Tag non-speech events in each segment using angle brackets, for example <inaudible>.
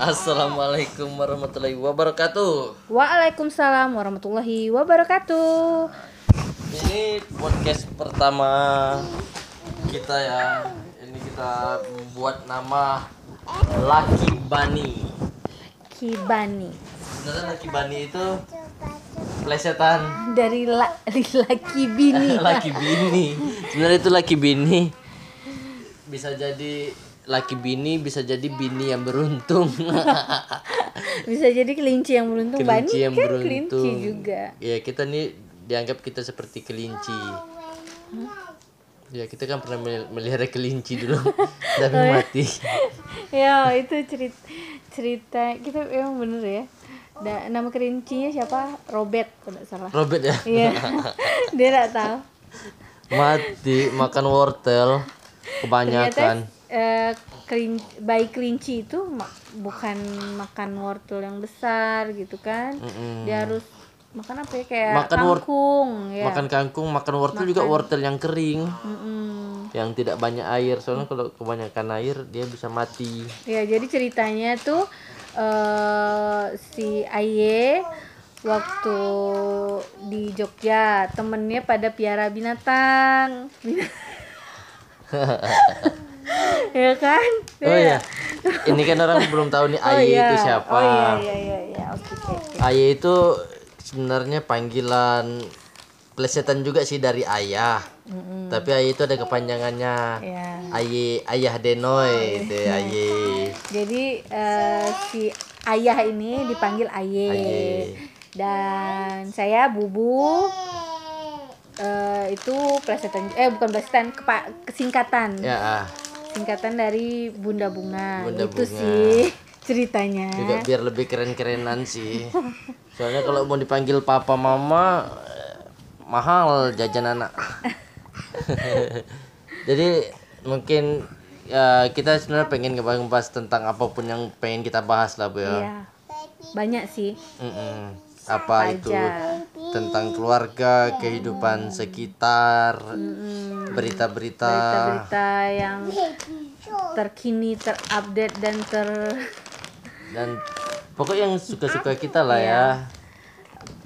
Assalamualaikum warahmatullahi wabarakatuh. Waalaikumsalam warahmatullahi wabarakatuh. Ini podcast pertama kita ya. Ini kita membuat nama Lucky Bunny. Kibani Sebenarnya Lucky Bunny itu plesetan dari la, dari laki bini. Lucky Bini. <laughs> Sebenarnya itu Lucky Bini. Bisa jadi Lucky Bini, bisa jadi bini yang beruntung. <laughs> Bisa jadi kelinci yang beruntung. Bani kelinci yang kan beruntung. kelinci juga. Ya kita nih dianggap kita seperti kelinci. Ya kita kan pernah mel- melihara kelinci dulu, <laughs> tapi Oh, mati. <laughs> Ya itu cerita cerita kita emang bener ya. Da, nama kelincinya siapa? Robert kalau salah. Robert ya, Iya. Dia nggak tahu. mati makan wortel kebanyakan. Ternyata eh, kelin- bayi kelinci itu ma- bukan makan wortel yang besar gitu kan. Mm-mm. Dia harus makan apa ya kayak Makan kangkung ya. Makan kangkung, makan wortel juga wortel yang kering, Mm-mm. yang tidak banyak air. Soalnya kalau kebanyakan air dia bisa mati. Ya, jadi ceritanya tuh eh si Aye waktu di Jogja temennya pada piara binatang. <laughs> <laughs> Ya kan? Oh iya, ini kan orang belum tahu nih <laughs> Oh Aye iya. itu siapa. Oh iya iya iya iya. Oke oke. oke. Aye itu sebenarnya panggilan plesetan juga sih dari ayah. Tapi Aye itu ada kepanjangannya. Ya. Aye ayah Denoy itu Aye. Jadi eh, si ayah ini dipanggil Aye. Aye. Dan saya Bubu eh, itu plesetan eh bukan plesetan kepa, kesingkatan. Ya, ah. Singkatan dari Bunda Bunga. Bunda itu Bunga. sih ceritanya. juga biar lebih keren-kerenan sih. Soalnya kalau mau dipanggil papa mama eh, mahal jajan anak. <laughs> Jadi mungkin ya kita sebenarnya pengen ngebahas tentang apa pun yang pengen kita bahas lah bu ya. Iya. Banyak sih. Mm-mm. Apa itu aja. tentang keluarga, kehidupan sekitar, berita-berita. Berita-berita yang terkini, terupdate dan ter dan pokok yang suka-suka kita lah Iya. ya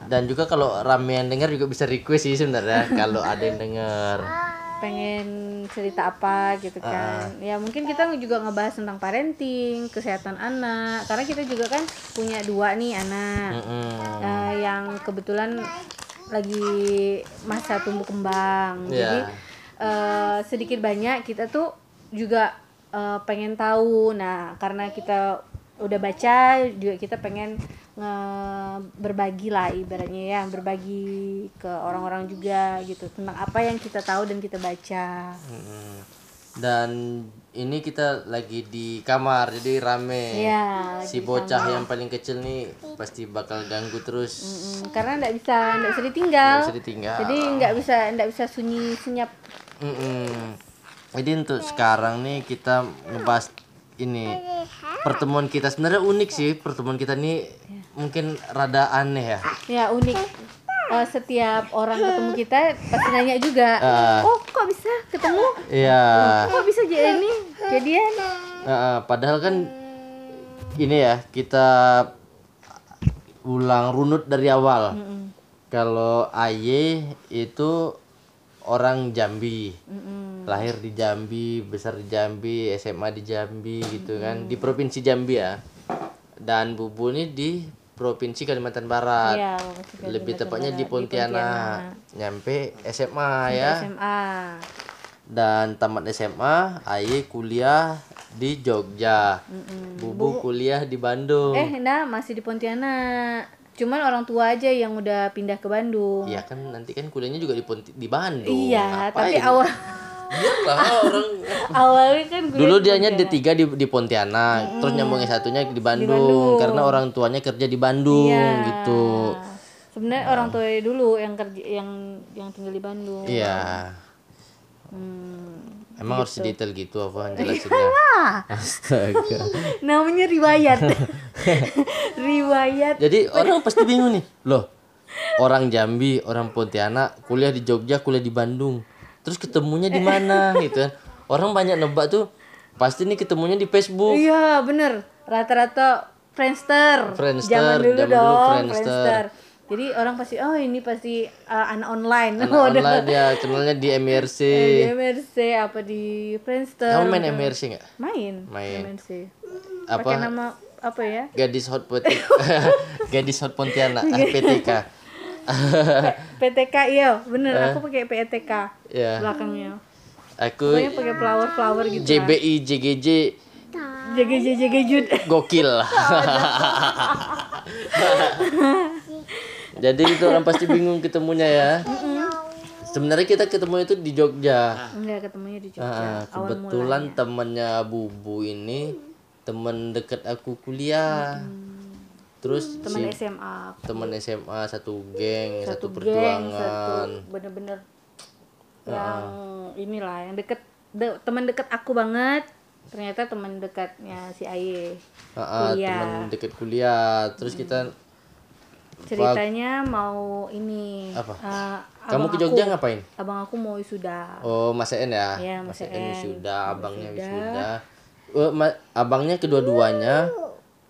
dan juga kalau rame yang dengar juga bisa request sih sebenarnya kalau ada yang dengar pengen cerita apa gitu Ah. kan. Ya mungkin kita juga ngebahas tentang parenting, kesehatan anak. Karena kita juga kan punya dua nih anak. Mm-mm. eh, yang kebetulan lagi masa tumbuh kembang. Iya. Jadi eh, sedikit banyak kita tuh juga eh, pengen tahu. Nah, karena kita udah baca juga kita pengen nge berbagi lah ibaratnya ya, berbagi ke orang-orang juga gitu tentang apa yang kita tahu dan kita baca. Dan ini kita lagi di kamar jadi rame Iya, si bocah yang paling kecil nih pasti bakal ganggu terus karena nggak bisa nggak bisa ditinggal. Nggak bisa ditinggal Jadi nggak bisa nggak bisa sunyi senyap. Mm-mm. jadi untuk sekarang nih kita ngebahas ini pertemuan kita sebenarnya unik sih pertemuan kita nih mungkin rada aneh ya Ya unik. Eh, setiap orang ketemu kita pasti nanya juga. Ah. oh kok bisa ketemu? iya Kok bisa jadi ini jadian? Heeh, padahal kan ini ya kita ulang runut dari awal. Kalau Aye itu orang Jambi, lahir di Jambi, besar di Jambi, SMA di Jambi gitu kan, di provinsi Jambi ya. Dan Bubu ini di provinsi Kalimantan Barat. Kalimantan Lebih tepatnya Barat, di Pontianak. Nyampe SMA ya. SMA. Dan tamat SMA, Aye kuliah di Jogja. Bubu kuliah di Bandung. Eh, nah masih di Pontianak. Cuman orang tua aja yang udah pindah ke Bandung. Iya kan nanti kan kuliahnya juga di di Bandung. Iya, tapi Ngapain? awal Iyalah, orang <laughs> awalnya kan gue dulu dianya D3 di di Pontianak, terus nyambung satunya di Bandung, karena orang tuanya kerja di Bandung Iya. gitu. Sebenarnya orang tua dulu yang kerja yang yang tinggal di Bandung. Iya. Hmm. Emang harus detail gitu apa <laughs> jelasinnya? Astaga. <laughs> Namanya riwayat. <laughs> riwayat. Jadi orang pasti bingung nih. Loh, orang Jambi, orang Pontianak, kuliah di Jogja, kuliah di Bandung. Terus ketemunya di mana <laughs> gitu kan. Orang banyak nebak tuh pasti nih ketemunya di Facebook. Iya, bener. rata-rata Friendster. Friendster, Zaman dulu zaman dulu dong, Friendster. Jadi orang pasti oh ini pasti uh, anak online. Anak <laughs> Oh, online ya kenalnya di MRC di MRC apa di Friendster. kamu main MRC nggak Main. Main. MRC. apa Pakai nama apa ya? gadis hot Pontianak <laughs> gadis hot Pontianak ah, PTK <laughs> PTK iya, bener. Aku pakai PTK ya belakangnya. aku Pokoknya pakai flower-flower gitu lah. JBI JGJ JGJ JGJud. gokil. <laughs> Jadi itu orang pasti bingung ketemunya ya. Sebenarnya kita ketemu itu di Jogja. Enggak ketemunya di Jogja. Ah, awal kebetulan temennya Bubu ini temen deket aku kuliah terus teman si SMA. temen SMA satu geng satu, Satu geng, perjuangan satu bener-bener yang inilah yang deket de- teman deket aku banget. Ternyata teman dekatnya si Aye. Ah, Kuliah. temen deket kuliah terus kita Ceritanya mau ini Apa? eh, kamu ke Jogja aku- ngapain Abang aku mau wisuda. oh Mas En ya Iya, Mas En. wisuda abangnya Wisuda. Eh, abangnya kedua-duanya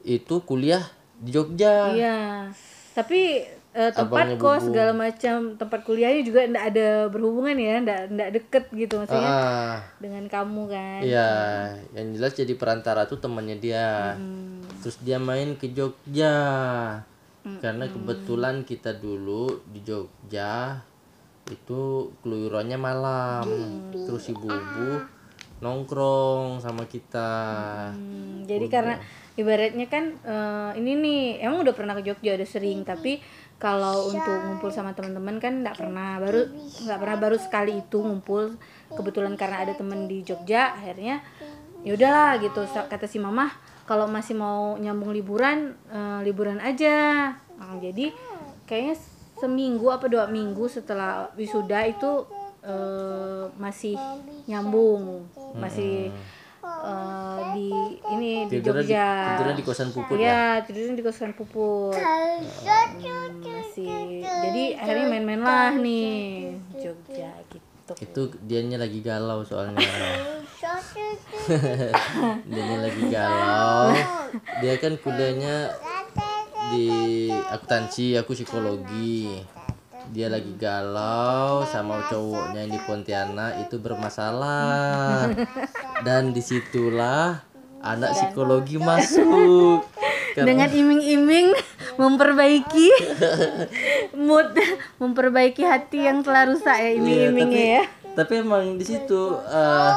itu kuliah di Jogja Iya. Tapi eh, tempat Abangnya kos Bubu. segala macam tempat kuliahnya juga ndak ada berhubungan ya, ndak ndak deket gitu maksudnya Ah, dengan kamu kan. Iya, yang jelas jadi perantara tuh temannya dia. Terus dia main ke Jogja. Karena kebetulan kita dulu di Jogja itu keluyurannya malam. Terus si Bubu nongkrong sama kita. Hmm, jadi karena ibaratnya kan eh, ini nih emang udah pernah ke Jogja udah sering tapi kalau untuk ngumpul sama teman-teman kan nggak pernah. Baru nggak pernah baru sekali itu ngumpul. Kebetulan karena ada temen di Jogja akhirnya ya udahlah gitu. Kata si mama kalau masih mau nyambung liburan eh, liburan aja. Nah, jadi kayaknya seminggu apa dua minggu setelah wisuda itu eh, masih nyambung masih eh, di ini di Tidurnya di, Jogja tidurnya di kosan puput ya. Iya, tidurnya di kosan puput. Hmm, masih. Jadi akhirnya main-main lah nih Jogja gitu. Itu dianya lagi galau soalnya. <laughs> dianya lagi galau. Dia kan kuliahnya di akuntansi, aku psikologi. Dia lagi galau sama cowoknya yang di Pontianak itu bermasalah. Dan di situlah anak psikologi masuk. Karena- Dengan iming-iming memperbaiki mood, memperbaiki hati yang telah rusak ya Iya, iming-imingnya tapi, ya. tapi emang di situ eh,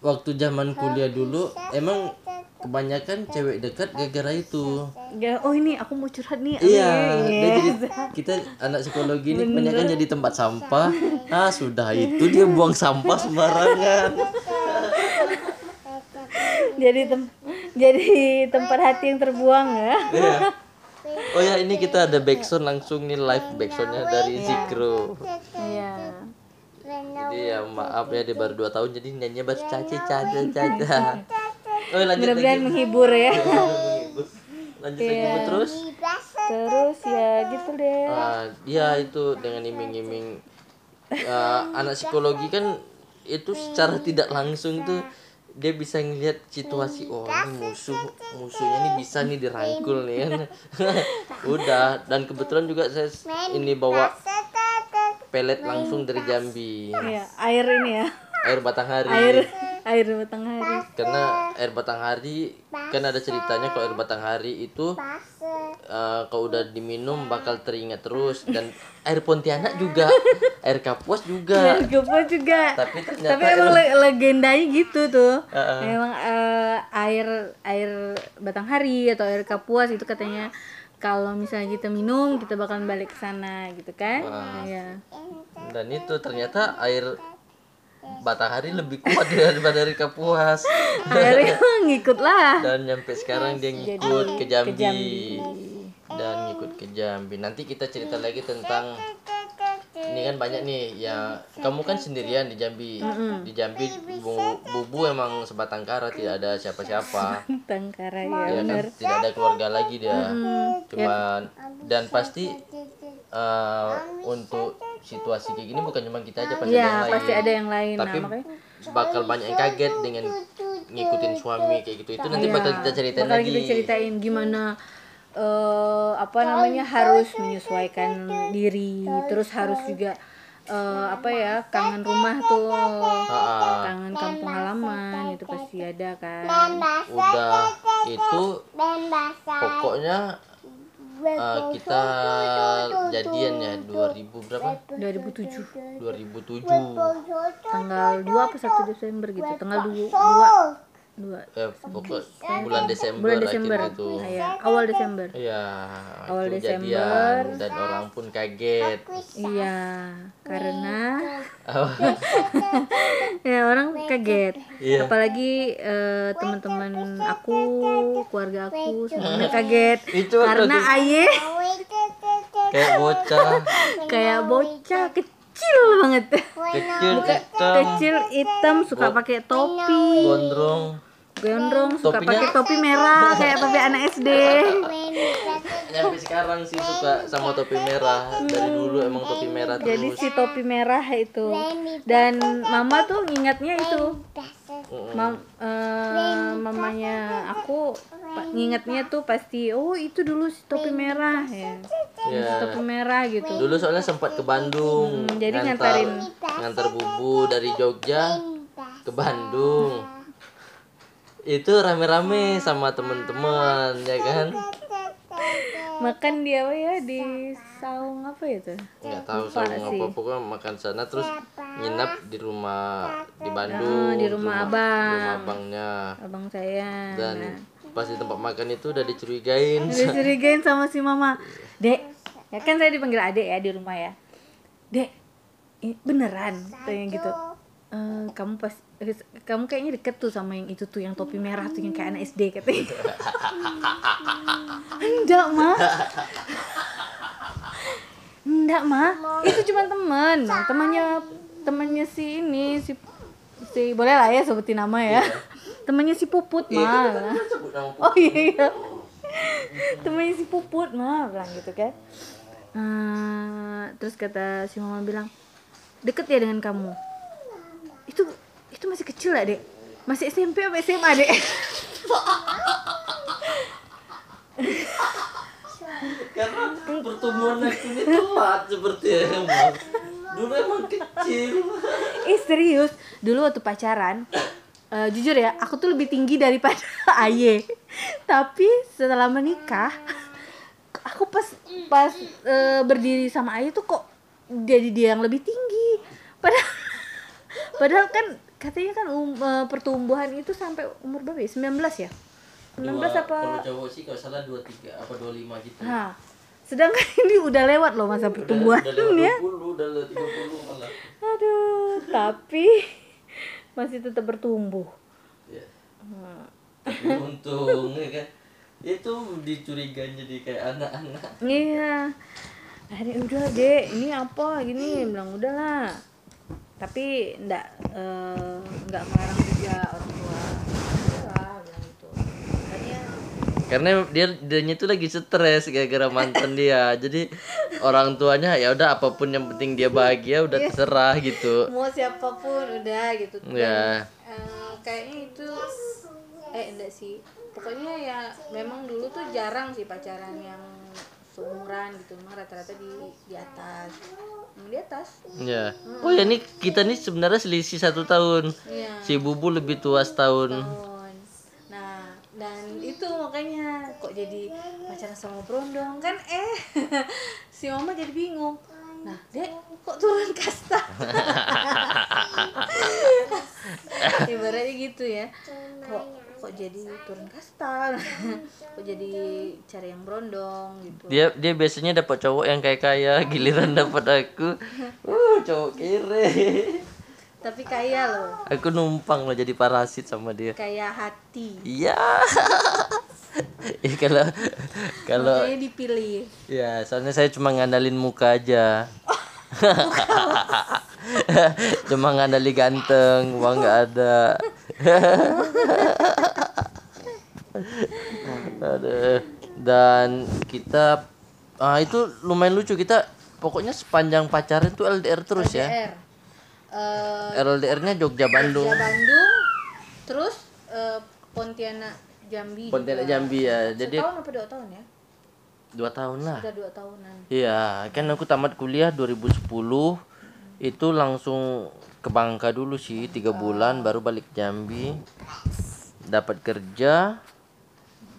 waktu zaman kuliah dulu emang kebanyakan cewek dekat gara-gara itu. Ya, oh ini aku mau curhat nih. Iya, Amin. dia jadi kita anak psikologi ini kebanyakan jadi tempat sampah. Ah, sudah itu dia buang sampah sembarangan. jadi tem jadi tempat hati yang terbuang ya. Iya. Oh ya, ini kita ada backsound langsung nih live backsoundnya dari Zikro. Iya. Jadi ya maaf ya dia baru 2 tahun jadi nyanyinya baru caca caca caca. Oh. Mudah-mudahan menghibur ya. Lanjut lagi Bu, terus. Terus ya gitu deh. Ah, ya itu dengan iming-iming ah, anak psikologi kan itu secara tidak langsung tuh dia bisa ngelihat situasi oh ini musuh musuhnya ini bisa nih dirangkul nih kan <laughs> udah dan kebetulan juga saya ini bawa pelet langsung dari Jambi Iya, air ini ya. Air Batanghari Air air Batanghari. karena air Batanghari kan ada ceritanya kalau air Batanghari itu eh, kalau udah diminum bakal teringat terus dan air Pontianak juga <laughs> air Kapuas juga Air Gopo juga. tapi ternyata Tapi emang le- legendanya gitu tuh. Heeh. Emang eh, air air Batanghari atau air Kapuas itu katanya kalau misalnya kita minum kita bakalan balik ke sana gitu kan. Iya. dan itu ternyata air Batanghari lebih kuat daripada air Kapuas Akhirnya <laughs> ngikut lah. dan nyampe sekarang dia ngikut ke Jambi. dan ngikut ke Jambi. Nanti kita cerita lagi tentang ini kan banyak nih ya kamu kan sendirian di Jambi. Di Jambi bu, bubu emang sebatang kara tidak ada siapa-siapa. Tangkara ya ya kan? tidak ada keluarga lagi dia. Cuman dan pasti eh, untuk situasi kayak gini bukan cuma kita aja pasti ada Iya, yang lain. pasti ada yang lain. tapi nah, makanya bakal banyak yang kaget dengan ngikutin suami kayak gitu. Itu nanti bakal kita ceritain bakal lagi. kita ceritain gimana eh apa namanya harus menyesuaikan diri terus harus juga eh, apa ya kangen rumah tuh. Ah, kangen kampung halaman itu pasti ada kan. Udah itu pokoknya eh, kita jadian ya 2000 berapa? 2007 2007 tanggal 2 apa 1 Desember gitu? Tanggal 2 2 2 eh, pokok bulan Desember, bulan Desember. akhir itu. Ya, awal Desember. Iya, Awal itu Desember. jadian dan orang pun kaget. iya karena <laughs> ya orang kaget. Iya. apalagi eh, teman-teman aku keluarga aku semuanya kaget. Itu karena? Aye Kayak bocah. Kayak bocah kecil banget. Kecil hitam, kecil hitam suka pakai topi. Gondrong. Gondrong suka Topinya- pakai topi merah <laughs> kayak topi anak SD sekarang sih suka sama topi merah. Dari dulu emang topi merah jadi terus. si topi merah itu dan mama tuh ngingatnya itu Mm-mm. Mam, eh, mamanya aku pa- ngingetnya tuh pasti oh itu dulu si topi merah ya Ya. topi merah gitu Dulu soalnya sempat ke Bandung. Hmm, jadi ngantar, ngantarin. ngantar bubu dari Jogja ke Bandung. Itu rame-rame sama temen-temen ya kan? makan dia apa ya? Di saung apa itu? Nggak tahu Lupa sama sih. apa pokoknya makan sana terus nginap di rumah di Bandung Ah, di rumah abang. rumah abangnya. Abang saya. Dan nah, pas di tempat makan itu udah dicurigain. Dicurigain sama si mama. Dek ya kan saya dipanggil adek ya di rumah ya. Dek beneran? Tanya gitu. "Eh, kamu pas kamu kayaknya deket tuh sama yang itu tuh yang topi merah tuh yang kayak anak SD katanya. <laughs> Enggak mah enggak mah itu cuma teman temannya temannya si ini si si boleh lah ya sebutin nama ya. Temannya si puput mah sebut nama oh iya. Iya temennya si puput mah bilang gitu kan. Eh, terus kata si mama bilang deket ya dengan kamu. Itu itu masih kecil lah dek. Masih SMP apa SMA dek. Karena pertumbuhan ini telat seperti emang dulu emang kecil. <laughs> Eh serius. Dulu waktu pacaran eh, jujur ya aku tuh lebih tinggi daripada <laughs> Aye. Tapi setelah menikah aku pas pas eh, berdiri sama Aye tuh kok jadi dia yang lebih tinggi. Padahal <laughs> padahal kan katanya kan um, eh, pertumbuhan itu sampai umur berapa ya 19 ya 19 Dua- apa kalau cowok sih kalau salah 23 apa 25 gitu nah sedangkan <laughs> ini udah lewat loh masa pertumbuhan udah lewat ya 20 udah lewat 30 malah aduh tapi <laughs> masih tetap bertumbuh Ya. Tapi <laughs> untung ya kan. Itu dicurigain jadi kayak anak-anak. Iya. Akhirnya udah deh, ini apa gini bilang udahlah. Tapi enggak eh, enggak melarang juga orang tua. Udahlah bilang gitu. Makanya Karena dia dianya tuh lagi stres gara-gara mantan dia. Jadi orang tuanya ya udah apa pun yang penting dia bahagia udah terserah gitu. mau siapa pun udah gitu. Ya. eh, kayaknya itu eh enggak sih. Pokoknya ya memang dulu tuh jarang sih pacaran yang seumuran gitu. Memang rata-rata di di atas. Di atas. Ya. Oh ya nih kita nih sebenarnya selisih satu tahun. Iya. Si Bubu lebih tua setahun. tahun. Nah, dan itu makanya kok jadi pacaran sama Brondong kan eh <laughs> si mama jadi bingung. Nah, Dek, kok turun kasta? <laughs> <laughs> Ibaratnya gitu ya. Kok kok jadi turun kasta? <laughs> kok jadi cari yang brondong gitu. Dia dia biasanya dapat cowok yang kayak kaya, giliran dapat aku. Uh, cowok kere. Tapi kaya loh, Aku numpang loh jadi parasit sama dia. kayak hati. Iya. <laughs> Ih kalau kalau Makanya dipilih. ya soalnya saya cuma ngandalin muka aja. <laughs> cuma ngandali ganteng, uang nggak ada. Aduh. Dan kita ah itu lumayan lucu kita pokoknya sepanjang pacaran tuh LDR terus ya. R. Eh, LDR-nya Jogja Bandung. Jogja Bandung terus eh, Pontianak Jambi Pontianak juga. Jambi ya. Jadi setahun apa dua tahun ya dua tahun lah. udah dua tahunan Iya, kan aku tamat kuliah 2010 itu langsung ke Bangka dulu sih tiga bulan baru balik Jambi. Dapat kerja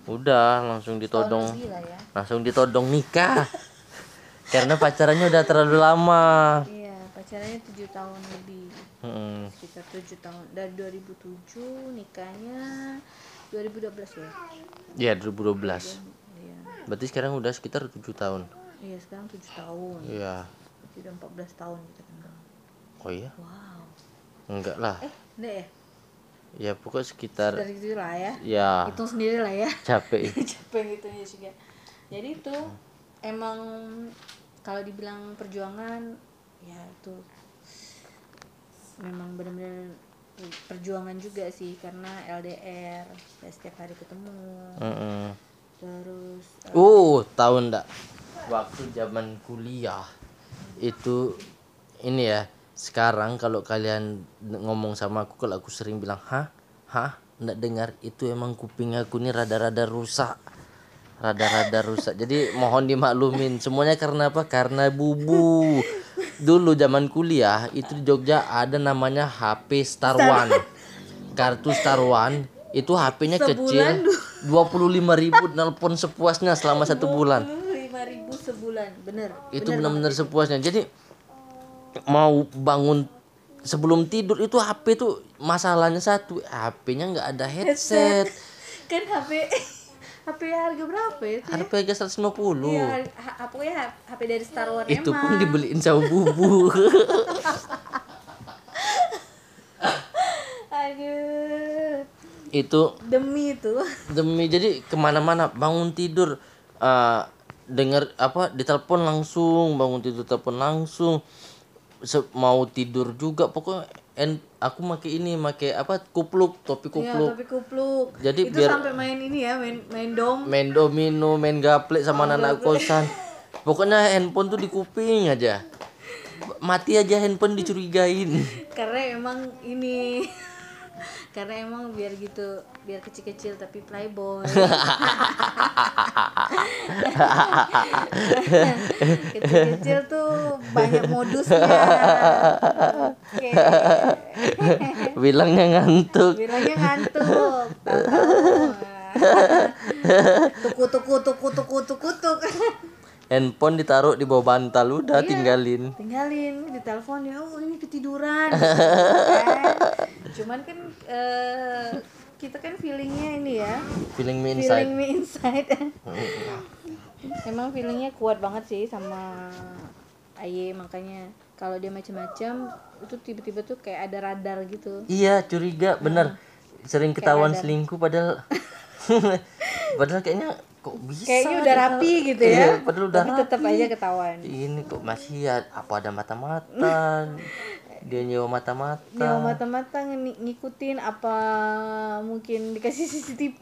udah langsung ditodong. Gila ya? Langsung ditodong nikah. <laughs> Karena pacarannya udah terlalu lama. Iya pacarannya tujuh tahun lebih. Mm-mm. sekitar tujuh tahun. Dari 2007 nikahnya 2012 ya? Iya 2012 iya. Berarti sekarang udah sekitar tujuh tahun. Iya sekarang tujuh tahun. Iya. Berarti udah 14 tahun kita kenal oh iya? Wow enggak lah. Eh enggak ya? Ya pokoknya sekitar dari situ lah ya. Ya. Hitung sendiri lah ya. Capek. <laughs> Capek gitu ya juga jadi itu emang kalau dibilang perjuangan ya itu memang benar-benar perjuangan juga sih karena LDR ya setiap hari ketemu. Mm-mm. terus eh, Uh, tahu ndak? Waktu zaman kuliah itu ini ya. Sekarang kalau kalian ngomong sama aku kalau aku sering bilang, "Hah? Hah? Ndak dengar." Itu emang kuping aku ini rada-rada rusak. Rada-rada rusak. Jadi mohon dimaklumin. Semuanya karena apa? Karena bubu. Dulu zaman kuliah itu di Jogja ada namanya HP Star One. Kartu Star One itu HP-nya kecil. 25.000 ribu nelpon sepuasnya selama satu bulan. lima ribu sebulan bener Itu benar-benar sepuasnya. Jadi mau bangun sebelum tidur itu HP tuh masalahnya satu, HP-nya nggak ada headset. kan HP HP <laughs> harga berapa ya itu? HP harga 150. Iya, pokoknya HP dari Star Wars Itu emang. pun dibeliin sama <laughs> bubu. Aduh, itu demi itu. demi jadi ke mana-mana bangun tidur eh dengar apa ditelepon langsung bangun tidur telepon langsung mau tidur juga pokoknya en aku make ini make apa kupluk topi Ya, kupluk. tapi kupluk. Jadi itu biar- sampai main ini ya, main main dom. main domino main gaplek sama anak kosan. Pokoknya handphone tuh di kuping aja. Mati aja handphone dicurigain. <laughs> Karena emang ini <laughs> karena emang biar gitu, biar kecil-kecil tapi playboy. <laughs> kecil-kecil tuh banyak modusnya. Oke. <laughs> bilangnya ngantuk Bilangnya ngantuk. <laughs> Tuku tuku tuku tuku tuku handphone ditaruh di bawah bantal udah tinggalin Tinggalin di telepon ya, oh ini ketiduran. Kan? Cuman kan eh, kita kan feelingnya ini ya, feeling me inside feeling me inside. <laughs> Emang feelingnya kuat banget sih sama Aye makanya kalau dia macam-macam itu tiba-tiba tuh kayak ada radar gitu. Iya curiga bener sering ketahuan selingkuh padahal <laughs> padahal kayaknya kok bisa Kayaknya udah rapi tahu? gitu ya. Iya, padahal udah Tapi tetap aja ketahuan. ini kok masih ya apa ada mata-mata <laughs> dia nyewa mata-mata. Nyawa mata-mata ng- ngikutin apa mungkin dikasih <laughs> CCTV.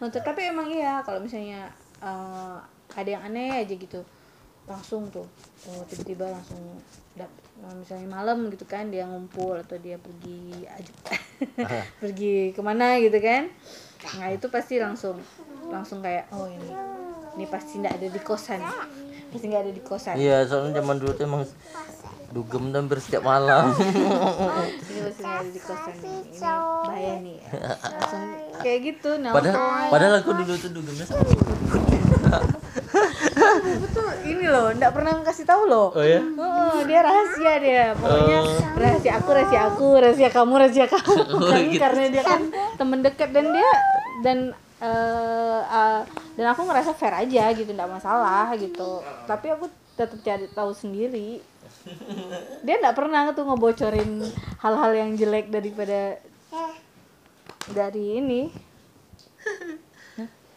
Untuk <laughs> tapi emang iya kalau misalnya eh, ada yang aneh aja gitu. Langsung tuh oh tiba-tiba langsung dap- misalnya malam gitu kan dia ngumpul atau dia pergi aja <laughs> pergi ke mana gitu kan. Nah itu pasti langsung langsung kayak oh ini ini pasti nggak ada di kosan. Pasti nggak ada di kosan. Iya soalnya zaman dulu tuh emang dugem dan setiap malam ini di kosan ini bahaya nih ya. langsung kayak gitu nah padahal padahal aku dulu tuh dugemnya sama aku tuh ini loh nggak pernah kasih tahu loh oh ya Oh, dia rahasia dia. Pokoknya rahasia aku, rahasia aku, rahasia kamu, rahasia kamu. <laughs> Kan karena dia kan temen dekat dan dia dan eh, eh, dan aku ngerasa fair aja gitu, nggak masalah gitu. Tapi aku tetap cari tahu sendiri. Dia nggak pernah tuh ngebocorin hal-hal yang jelek daripada dari ini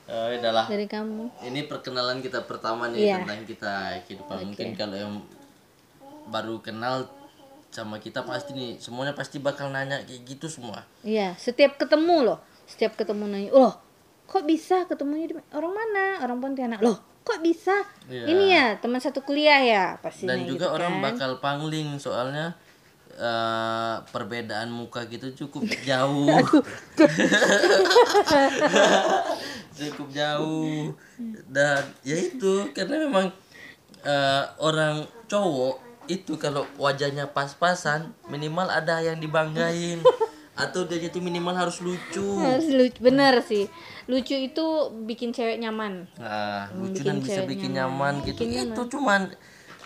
oh udahlah dari kamu. ini perkenalan kita pertama nih Iya. tentang kita kehidupan mungkin kalau yang baru kenal sama kita pasti nih semuanya pasti bakal nanya kayak gitu semua Iya, setiap ketemu loh, setiap ketemu nanya, loh, kok bisa ketemunya di orang mana? Orang Pontianak. Loh, kok bisa? Iya. Ini ya teman satu kuliah ya, pasti dan juga gitu orang kan. bakal pangling soalnya eh, perbedaan muka gitu cukup jauh <laughs> <laughs> cukup jauh dan ya itu karena memang eh, orang cowok itu kalau wajahnya pas-pasan minimal ada yang dibanggain <laughs> atau dia itu minimal harus lucu <laughs> harus lucu bener sih lucu itu bikin cewek nyaman Nah, lucu bikin dan bisa bikin nyaman, gitu. itu cuman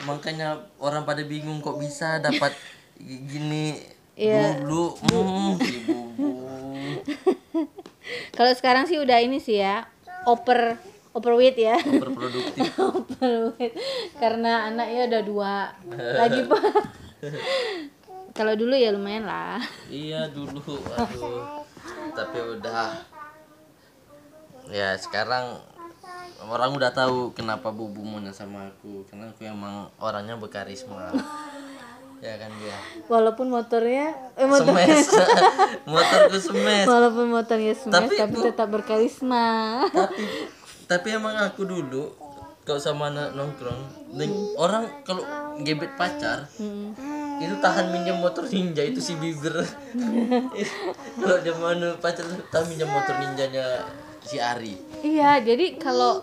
makanya orang pada bingung kok bisa dapat gini Iya. dulu. Hmm, <laughs> bubu. kalau sekarang sih udah ini sih ya oper overweight ya Berproduktif. <laughs> overweight karena anaknya udah dua lagi pak kalau dulu ya lumayan lah. Iya dulu, aduh. Tapi udah. Ya sekarang orang udah tahu kenapa bubu maunya sama aku. Karena aku emang orangnya berkarisma. Ya kan dia walaupun motornya eh, motor, semes. <laughs> Motorku semes. Walaupun motornya smash Tapi tapi, bu- tetap berkarisma. Tapi tapi emang aku dulu kalau sama anak nongkrong ning- orang kalau gebet pacar Hmm. Itu tahan minjem motor ninja itu si bibir <laughs> kalau zaman pacar tahan minjem motor ninjanya si Ari. Iya, jadi kalau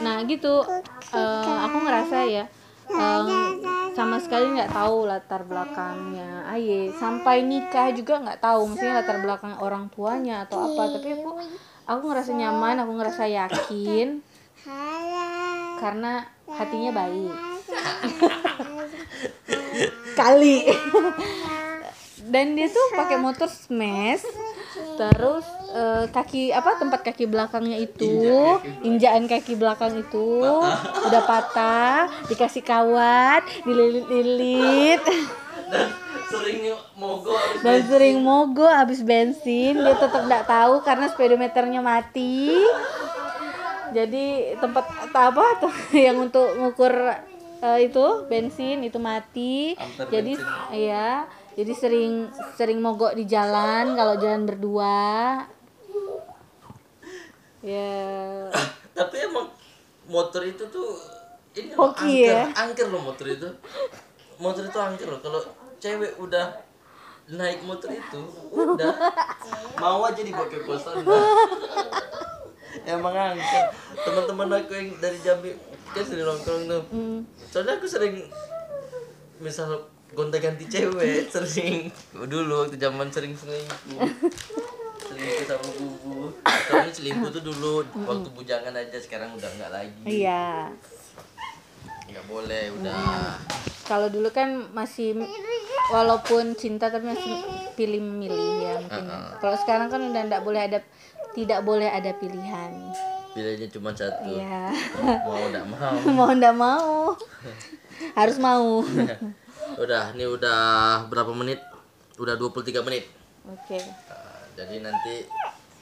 nah gitu eh, aku ngerasa ya em, sama sekali nggak tahu latar belakangnya. Aye sampai nikah juga nggak tahu maksudnya latar belakang orang tuanya atau apa. Tapi aku aku ngerasa nyaman aku ngerasa yakin. Karena hatinya baik <laughs> <laughs> kali <laughs> dan dia tuh pakai motor smash. Terus eh, kaki apa tempat kaki belakangnya itu injakan kaki belakang itu udah patah dikasih kawat dililit-lilit. Dan sering mogok dan sering mogok habis bensin dia tetap tidak tahu karena speedometernya mati. Jadi tempat apa tuh <laughs> yang untuk ngukur eh, itu bensin itu mati. Amper jadi iya. Jadi sering sering mogok di jalan kalau jalan berdua. Ya. <coughs> Tapi emang motor itu tuh ini loh, Hoki angker ya? angker. Loh motor itu. Motor itu angker loh. Kalau cewek udah naik motor itu udah <laughs> mau aja dibawa ke kosan <laughs> emang angker. Teman-teman aku yang dari Jambi kan sering nongkrong tuh. Mm, soalnya aku sering misal gonta ganti cewek <laughs> sering dulu waktu zaman sering selingkuh. Selingkuh sama bubu. Soalnya selingkuh tuh dulu waktu bujangan aja sekarang udah nggak lagi. Iya. Nggak boleh udah. Kalau dulu kan masih walaupun cinta tapi masih pilih memilih ya mungkin. Ya. kalau sekarang kan udah tidak boleh ada tidak boleh ada pilihan. Pilihannya cuma satu. Iya. mau nggak <laughs> mau. Mau ndak mau. Harus mau. <laughs> Udah ini udah berapa menit? Udah 23 menit. Oke. Uh, jadi nanti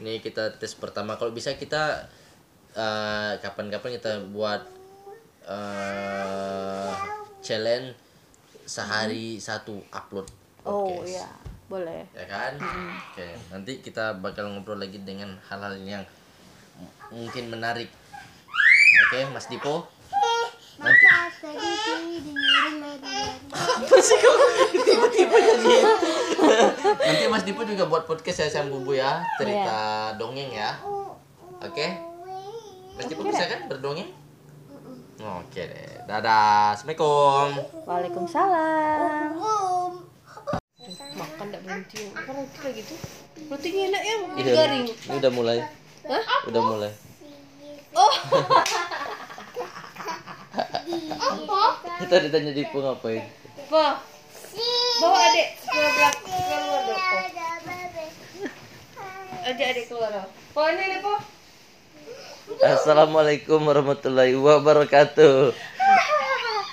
ini kita tes pertama. Kalau bisa kita uh, kapan-kapan kita buat uh, challenge sehari satu upload oh podcast. ya boleh. Ya kan? Oke nanti kita bakal ngobrol lagi dengan hal-hal yang mungkin menarik. Oke Mas Dipo nanti apa sih kok tiba-tiba jadi? Nanti Mas Dipo juga buat podcast ya sama Bubu ya. Cerita dongeng ya. Oke? Mas Dipo bisa kan berdongeng? Oke deh. Dadah. Assalamualaikum. Waalaikumsalam apa roti lagi tuh rotinya enak ya Iya, garing. Ini udah mulai. Udah mulai. Kita ditanya Dipo ngapain po bawa adik keluar keluar dong po ajak adik keluar dong. Po ini nih po Assalamualaikum warahmatullahi wabarakatuh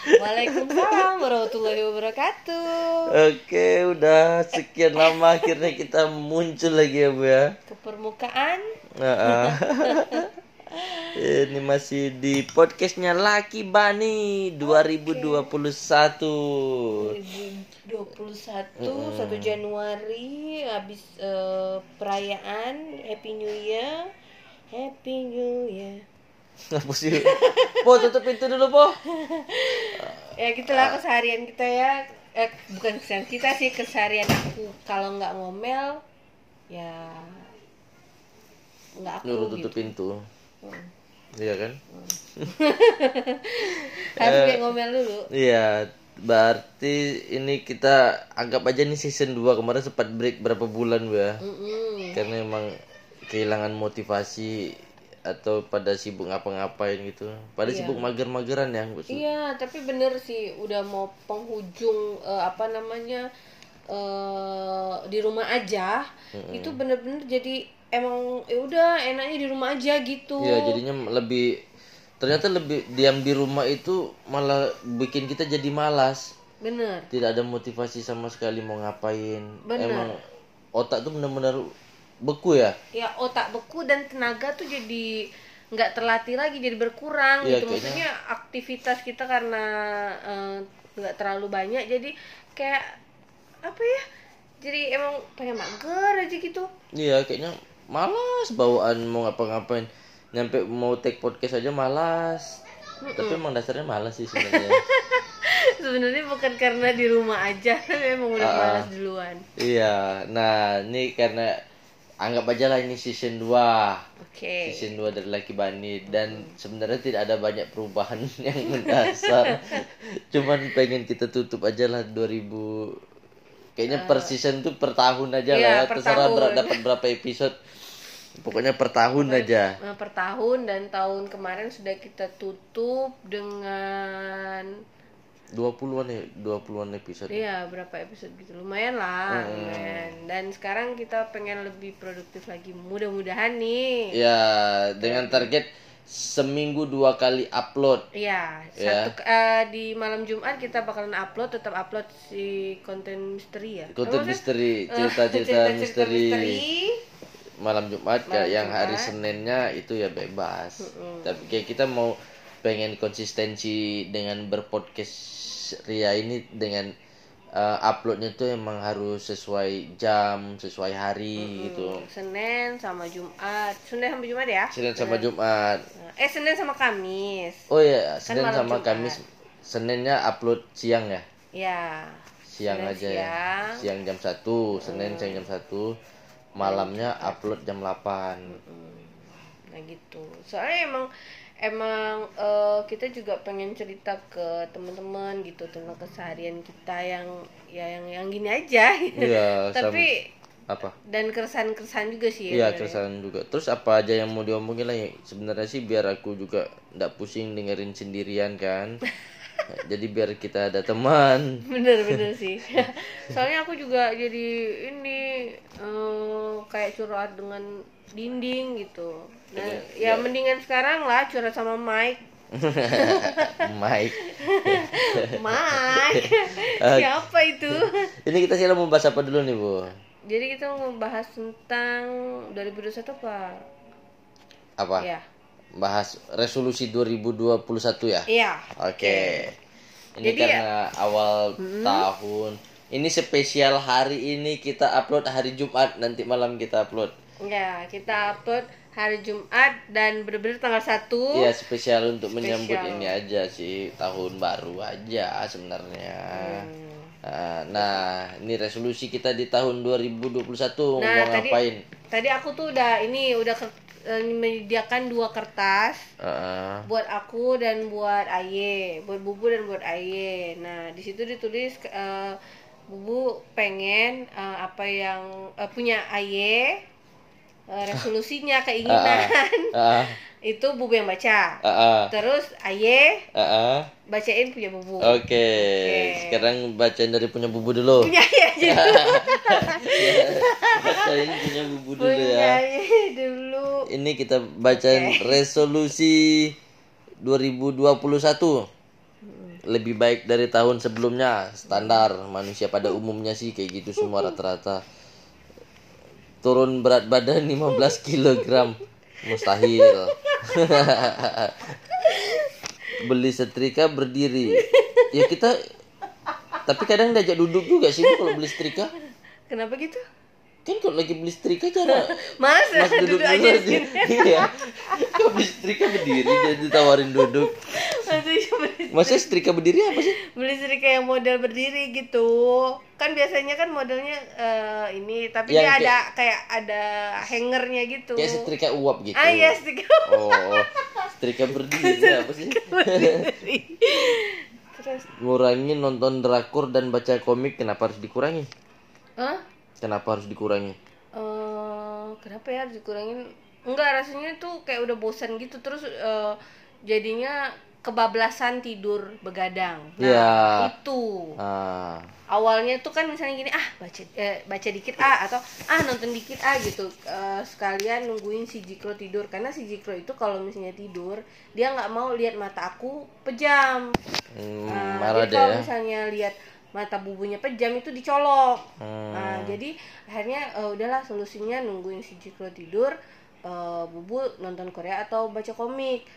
Waalaikumsalam warahmatullahi wabarakatuh. Oke, udah sekian lama akhirnya kita muncul lagi ya Bu ya. ke permukaan. Nah, <laughs> Ini masih di podcastnya Laki Bani 2021 2021 1 Januari habis eh, perayaan Happy New Year. Happy New Year <laughs> Apa sih? Po tutup pintu dulu Po ya gitulah keseharian kita ya eh, bukan keseharian kita sih keseharian aku kalau nggak ngomel ya nggak aku Nyuruh gitu tutup pintu. Hmm. Iya kan? <laughs> harus Eh. ngomel dulu Iya, berarti ini kita anggap aja nih season 2 kemarin sempat break berapa bulan Bu ya. Mm-mm. Karena emang kehilangan motivasi atau pada sibuk ngapa-ngapain gitu. Pada sibuk mager-mageran ya, Bu. Iya, tapi bener sih udah mau penghujung eh, apa namanya eh di rumah aja. Itu bener-bener jadi emang ya udah enaknya di rumah aja gitu. Iya, jadinya lebih ternyata lebih diam di rumah itu malah bikin kita jadi malas. Bener. Tidak ada motivasi sama sekali mau ngapain. Bener. Emang otak tuh benar-benar beku ya. Ya otak beku dan tenaga tuh jadi nggak terlatih lagi jadi berkurang Iya, gitu. kayaknya- Maksudnya aktivitas kita karena eh, nggak terlalu banyak jadi kayak apa ya? Jadi emang pengen mager aja gitu. Iya, kayaknya malas bawaan mau ngapa-ngapain. Nyampe mau take podcast aja malas. Tapi emang dasarnya malas sih sebenarnya. <laughs> Sebenarnya bukan karena di rumah aja, emang udah Ah. malas duluan. iya. Nah, ini karena anggap aja lah ini season 2. Oke. Season 2 dari Laki Bani dan sebenarnya tidak ada banyak perubahan <laughs> yang mendasar. Cuman pengen kita tutup aja lah 2000 kayaknya per season tuh per tahun aja Iya, lah ya. per Terserah ber- dapat berapa episode. Pokoknya per tahun aja. Nah, per tahun dan tahun kemarin sudah kita tutup dengan 20-an ya, 20-an episode. Iya berapa episode gitu lumayan lah lumayan. dan sekarang kita pengen lebih produktif lagi mudah-mudahan nih Ya, dengan target seminggu dua kali upload. Iya Ya. satu eh, di malam Jumat kita bakalan upload tetap upload si konten misteri ya Konten misteri, Eh, cerita-cerita <laughs> cerita-cerita misteri. Malam Jumat Malam yang hari. Seninnya itu ya bebas. Tapi kayak kita mau pengen konsistensi dengan berpodcast Ria ini dengan eh, uploadnya tuh emang harus sesuai jam, sesuai hari gitu. Senin sama Jumat Senin sama Jumat ya Senin sama Jumat. eh Senin sama Kamis Oh ya, Senin malam sama Jumat. Kamis. Seninnya upload siang ya. ya siang Senin aja ya siang. Hmm. siang jam 1 Senin siang jam 1 malamnya upload jam 8 nah gitu soalnya emang emang eh, kita juga pengen cerita ke teman-teman gitu tentang keseharian kita yang ya yang yang gini aja. Iya sam- <laughs> tapi apa? dan keresahan-keresahan juga sih iya sebenarnya. keresahan juga. Terus apa aja yang mau diomongin lah ya sebenarnya sih biar aku juga ndak pusing dengerin sendirian kan. <laughs> Jadi biar kita ada teman. Bener-bener sih. <laughs> Soalnya aku juga jadi ini eh, kayak curhat dengan dinding gitu nah ya mendingan sekarang lah curhat sama Mike. <laughs> Mike. <laughs> Mike? Siapa itu? <laughs> Ini kita sih mau bahas apa dulu nih bu? Jadi kita mau bahas tentang 2021 apa? Apa? Ya bahas resolusi 2021 ya? Iya. Oke. Ini Jadi ya- karena awal tahun. Ini spesial hari ini kita upload hari Jumat, nanti malam kita upload. ya kita upload hari Jumat dan bener-bener tanggal 1 Iya, spesial untuk menyambut Spesial. ini aja sih, tahun baru aja sebenarnya. Hmm. Nah, nah, ini resolusi kita di tahun 2021 mau Nah, tadi- ngapain? tadi aku tuh udah ini udah ke- eh, menyediakan dua kertas Heeh. buat aku dan buat Aye, buat Bubu dan buat Aye. Nah, di situ ditulis eh, Bubu pengen eh, apa yang eh, punya Aye resolusinya <laughs> keinginan Heeh. <laughs> itu Bubu yang baca. Heeh. Terus Aye Heeh. bacain punya Bubu. Oke, sekarang bacain dari punya bubu dulu. Punya <laughs> dulu. Bacain punya bubu dulu punya ya. Aye dulu. Ini kita bacain resolusi 2021. Lebih baik dari tahun sebelumnya, standar manusia pada umumnya sih kayak gitu semua rata-rata. Turun berat badan 15 kg. Mustahil. <laughs> Beli setrika berdiri. Ya kita tapi kadang diajak duduk juga sih kalau beli setrika. Kenapa gitu? kan kalau lagi beli setrika cara Masa mas <laughs> duduk duduk dulu aja aja sini. <laughs> iya kalau beli setrika berdiri dia ditawarin duduk masa setrika berdiri apa sih yang model berdiri gitu. Kan biasanya kan modelnya eh, ini tapi Yang dia kayak- ada kayak ada hangernya gitu. kayak setrika uap gitu Ah iya setrika oh setrika berdiri apa sih berdiri. Terus, nonton drakor dan baca komik kenapa harus dikurangi Hah? kenapa harus dikurangi eh kenapa ya harus dikurangin enggak rasanya tuh kayak udah bosan gitu terus eh, jadinya kebablasan tidur begadang nah Iya. itu ah awalnya tuh kan misalnya gini ah baca eh, baca dikit ah atau ah nonton dikit ah gitu Eh, sekalian nungguin si Jikro tidur karena si Jikro itu kalau misalnya tidur dia nggak mau lihat mata aku pejam hmm, marah jadi kalau ya misalnya lihat mata bubunya pejam itu dicolok. Hmm. Nah, jadi akhirnya eh, udahlah solusinya nungguin si Jikro tidur, eh, bubu nonton Korea atau baca komik.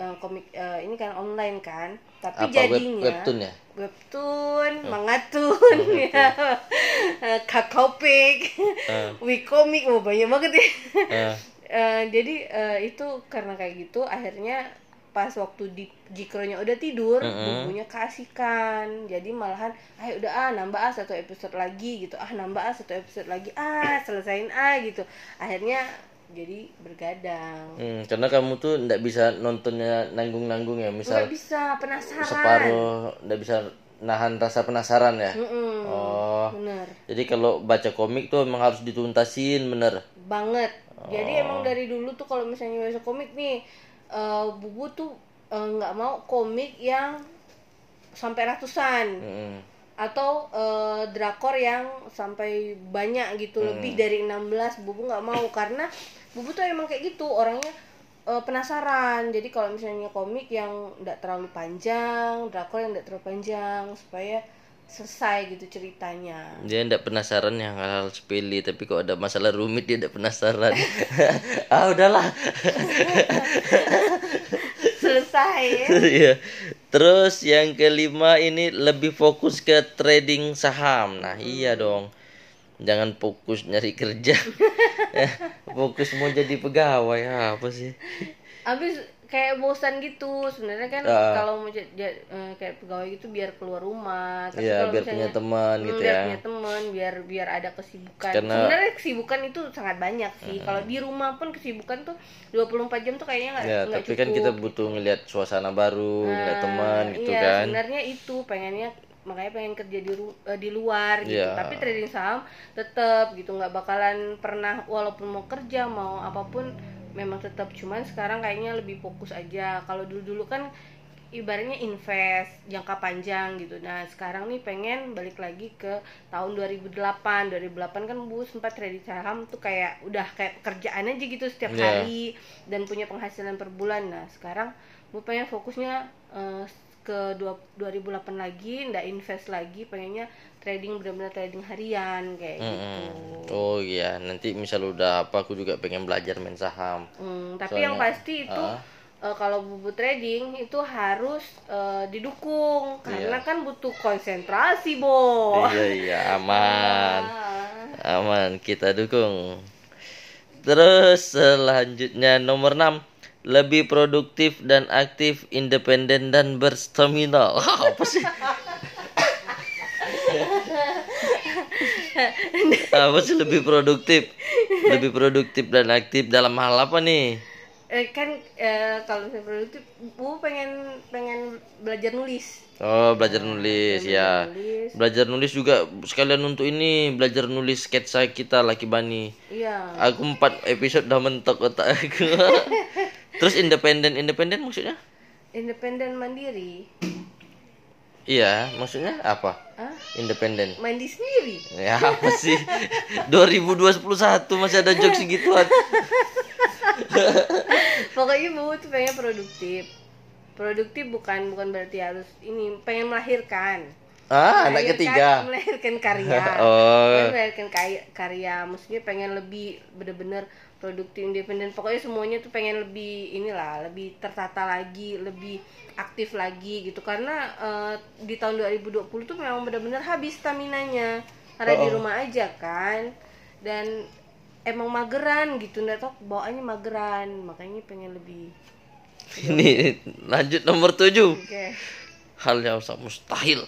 Eh, komik eh, ini kan online kan, apa tapi web jadinya webtoon ya? Webtoon, mangatun, ya, <laughs> Eh, kakaopik, <laughs> wikomik, oh banyak banget ya. Eh, <laughs> Eh, jadi eh, itu karena kayak gitu akhirnya pas waktu di Jikronya udah tidur bubunya kasihkan jadi malahan ayo udah ah nambah ah satu episode lagi gitu. Ah nambah ah satu episode lagi ah selesain ah gitu. Akhirnya jadi bergadang. Hmm, karena kamu tuh ndak bisa nontonnya nanggung-nanggung ya misal nggak bisa penasaran. separuh ndak bisa nahan rasa penasaran ya? Mm-mm, oh. Bener. Jadi kalau baca komik tuh emang harus dituntasin bener? Banget. Jadi Oh. emang dari dulu tuh kalau misalnya baca komik nih eh, bubu tuh eh, nggak mau komik yang sampai ratusan. Mm-mm. Atau eh, drakor yang sampai banyak gitu lebih dari 16 bubu nggak mau. Karena bubu tuh emang kayak gitu orangnya eh, penasaran. Jadi kalau misalnya komik yang nggak terlalu panjang drakor yang nggak terlalu panjang supaya selesai gitu ceritanya. Dia ndak penasaran yang hal-hal sepele tapi kalau ada masalah rumit dia ndak penasaran. <laughs> Ah udahlah. <laughs> Selesai ya. <laughs> Iya. Terus yang kelima ini lebih fokus ke trading saham. Nah, iya dong. Jangan fokus nyari kerja. <laughs> Eh, fokus mau jadi pegawai apa sih? habis kayak bosan gitu sebenarnya kan Ah. kalau mau jadi eh, kayak pegawai gitu biar keluar rumah tapi Iya, kalau biar misalnya- punya teman Hmm, gitu biar ya. punya teman biar biar ada kesibukan Karena- sebenarnya kesibukan itu sangat banyak sih kalau di rumah pun kesibukan tuh 24 jam tuh kayaknya nggak Ya, tapi kan kita cukup. butuh ngelihat suasana baru, ngeliat Nah, teman gitu iya, kan. sebenarnya itu pengennya makanya pengen kerja di ru- eh, di luar gitu Iya. tapi trading saham tetap gitu nggak bakalan pernah walaupun mau kerja mau apa pun memang tetap cuman sekarang kayaknya lebih fokus aja. Kalau dulu dulu kan ibaratnya invest jangka panjang gitu. Nah sekarang nih pengen balik lagi ke tahun 2008 2008 kan bu sempat trading saham tuh kayak udah kayak pekerjaan aja gitu setiap Iya. hari dan punya penghasilan per bulan. Nah sekarang bu pengen fokusnya eh, ke dua- 2008 lagi ndak invest lagi pengennya trading benar-benar trading harian kayak gitu Mm-mm. Oh iya, nanti misal udah apa aku juga pengen belajar main saham. Hmm, tapi Soalnya- yang pasti itu Ah. eh, kalau bubu trading itu harus eh, didukung karena kan butuh konsentrasi bo Iya iya, aman. Ah. Aman, kita dukung. Terus selanjutnya nomor 6 lebih produktif dan aktif, independen dan berstamina. Wah, <laughs> apa sih? apa sih lebih produktif? Lebih produktif dan aktif dalam hal apa nih? eh, kan eh, kalau saya produktif bu pengen pengen belajar nulis Oh, belajar nulis ya. nulis Belajar nulis juga sekalian untuk ini, belajar nulis sketsa kita Laki Bani. iya Aku empat episode udah mentok otak aku. <laughs> Terus independen, independen maksudnya? independen mandiri Iya, maksudnya apa? Hah? Independen. mandi sendiri Ya apa sih? 2021 masih ada jokes gituan. <laughs> pokoknya bu tuh pengen produktif produktif bukan bukan berarti harus ini pengen melahirkan Ah, anak Melahirkan- ketiga. <laughs> melahirkan karya <laughs> Oh. Pengen melahirkan karya, karya maksudnya pengen lebih bener-bener produktif independen. Pokoknya semuanya tuh pengen lebih inilah lebih tertata lagi lebih aktif lagi gitu. Karena eh, di tahun 2020 tuh memang bener-bener habis stamina nya karena di rumah aja kan. Dan emang mageran gitu. Nggak tau bawaannya mageran. Makanya pengen lebih <laughs> Ini lanjut nomor tujuh. oke. Hal yang sangat mustahil.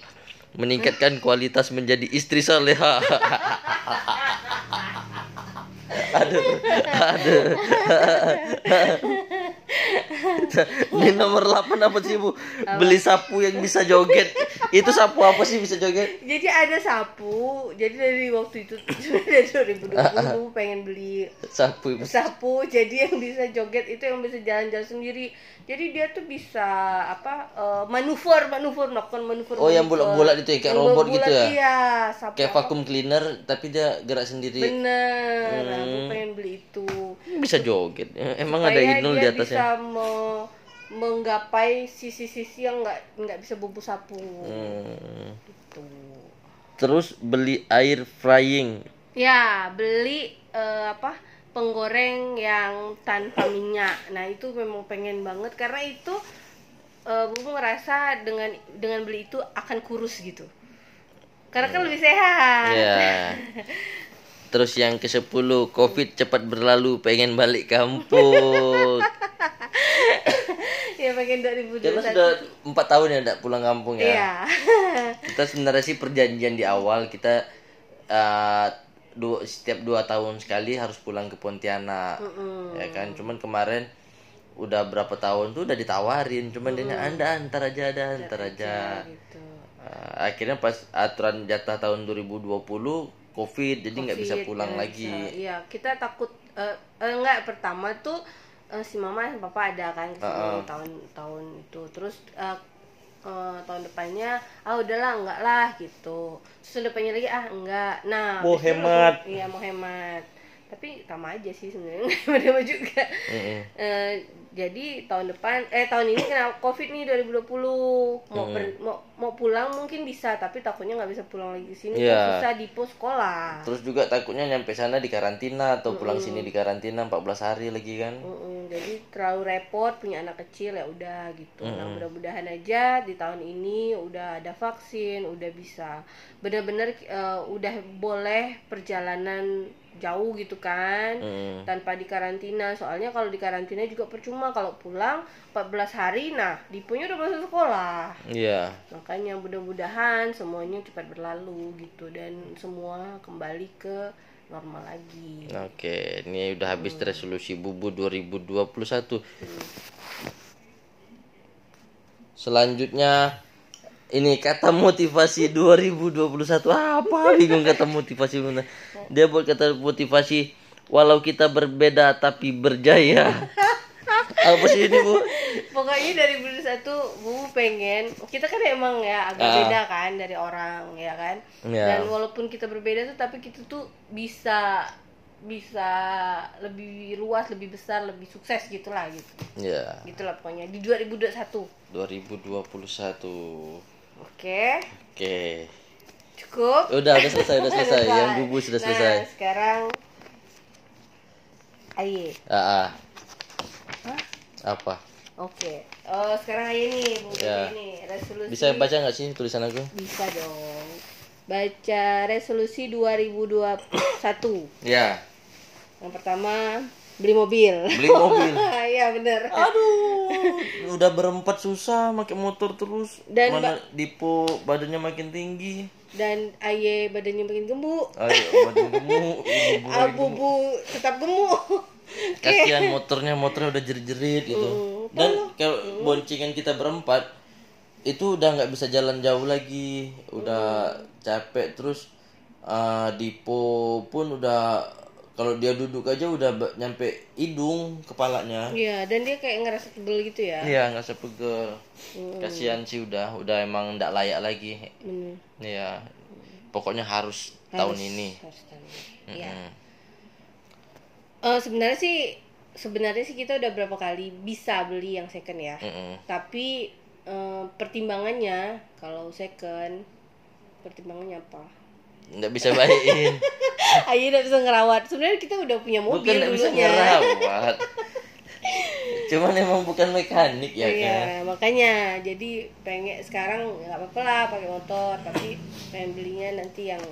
Meningkatkan kualitas menjadi istri soleha. <laughs> aduh, aduh. <laughs> Ini nomor 8 apa sih bu? Beli sapu yang bisa joget. Itu sapu apa sih bisa joget? jadi ada sapu jadi dari waktu itu <laughs> dari 2020 pengen beli Sapu. sapu jadi yang bisa joget itu yang bisa jalan-jalan sendiri jadi dia tuh bisa apa eh, manuver manuver melakukan manuver Oh, yang bulat-bulat itu ya, kayak Yang robot gitu ya? iya sapu Kayak vakum cleaner tapi dia gerak sendiri. bener aku Hmm. pengen beli itu Bisa joget. Emang ada supaya inul di atasnya. bisa me- menggapai sisi-sisi yang nggak nggak bisa bumbu sapu Hmm. gitu Terus beli air frying. ya beli eh, apa penggoreng yang tanpa minyak nah itu memang pengen banget karena itu eh Bubu ngerasa dengan dengan beli itu akan kurus gitu karena kan lebih sehat Ya. <laughs> Terus yang ke-10, Covid cepat berlalu, pengen balik kampung. <laughs> ya pengen 2021 Kita sudah empat tahun ya tidak pulang kampung ya. iya <laughs> Kita sebenarnya sih perjanjian di awal kita eh, dua, setiap dua tahun sekali harus pulang ke Pontianak, ya kan. Cuman kemarin udah berapa tahun tuh udah ditawarin, cuman dia anda antar aja ada antar aja. gitu Eh, akhirnya pas aturan jatah tahun 2020 covid jadi nggak bisa pulang nggak lagi bisa. Iya, kita takut eh eh, enggak pertama tuh eh, si mama dan papa ada kan ke sini tahun tahun itu. Terus eh, eh, tahun depannya ah udahlah enggak lah gitu. Terus tahun depannya lagi ah enggak. Nah, Mau hemat. Iya, mau hemat. Tapi sama aja sih sebenarnya <laughs> juga. Mm-mm. Eh, jadi tahun depan eh tahun ini kena covid nih 2020 mau per- mau mau pulang mungkin bisa tapi takutnya nggak bisa pulang lagi sini Iya. susah di pos sekolah. Terus juga takutnya nyampe sana di karantina atau pulang sini di karantina 14 hari lagi kan? Mm-mm, jadi terlalu repot punya anak kecil ya udah gitu. Nah mudah-mudahan aja di tahun ini udah ada vaksin udah bisa benar-benar eh, udah boleh perjalanan jauh gitu kan Mm. tanpa dikarantina. Soalnya kalau dikarantina juga percuma kalau pulang 14 hari nah dipunya udah masuk sekolah. Iya. Makanya mudah-mudahan semuanya cepat berlalu gitu dan semua kembali ke normal lagi. Oke ini udah habis resolusi bubu 2021 selanjutnya ini kata motivasi 2021 apa bingung kata motivasi? Mana dia buat kata motivasi walau kita berbeda tapi berjaya. <laughs> Apa sih ini bu? Pokoknya dari bulan satu bu pengen kita kan emang ya agak Ah. beda kan dari orang ya kan? Ya. dan walaupun kita berbeda tuh tapi kita tuh bisa bisa lebih luas lebih besar lebih sukses gitulah gitu. Ya. Gitulah pokoknya di 2021 2021 oke. Oke. Cukup? Udah udah selesai udah <laughs> selesai. Yang bubu sudah nah, selesai sekarang aye. Ah, ah. apa? Oke. Oh sekarang aye nih bu Ya. ini resolusi bisa baca nggak sih tulisan aku? Bisa dong. Baca resolusi 2021. ya. Yang pertama, beli mobil. beli mobil. <laughs> Iya, bener. aduh. Udah berempat susah pakai motor terus. Dan mana dipo badannya makin tinggi. Dan Aye badannya makin gemuk. ayo badan gemuk <laughs> ibu Abu-bu tetap gemuk. <laughs> kasihan motornya motornya udah jerit-jerit gitu. Mm, dan kalau boncengan kita berempat itu udah nggak bisa jalan jauh lagi. Udah capek terus. Eh, Dipo pun udah kalau dia duduk aja udah nyampe hidung kepalanya Iya, dan dia kayak ngerasa pegel gitu ya. iya nggak sepegel kasihan sih udah udah emang nggak layak lagi Bener. Iya pokoknya harus, tahun ini Harus tahu. Iya. Mm. Eh, sebenarnya sih sebenarnya sih kita udah berapa kali bisa beli yang second ya. Mm-mm. Tapi eh, pertimbangannya kalau second pertimbangannya apa? Nggak bisa baikin <laughs> Ayo udah bisa ngerawat. Sebenarnya kita udah punya mobil bukan nggak bisa ngerawat. Cuman emang bukan mekanik ya kan? Iya, makanya. Jadi pengen sekarang nggak apa-apa lah pakai motor, tapi pengen belinya nanti yang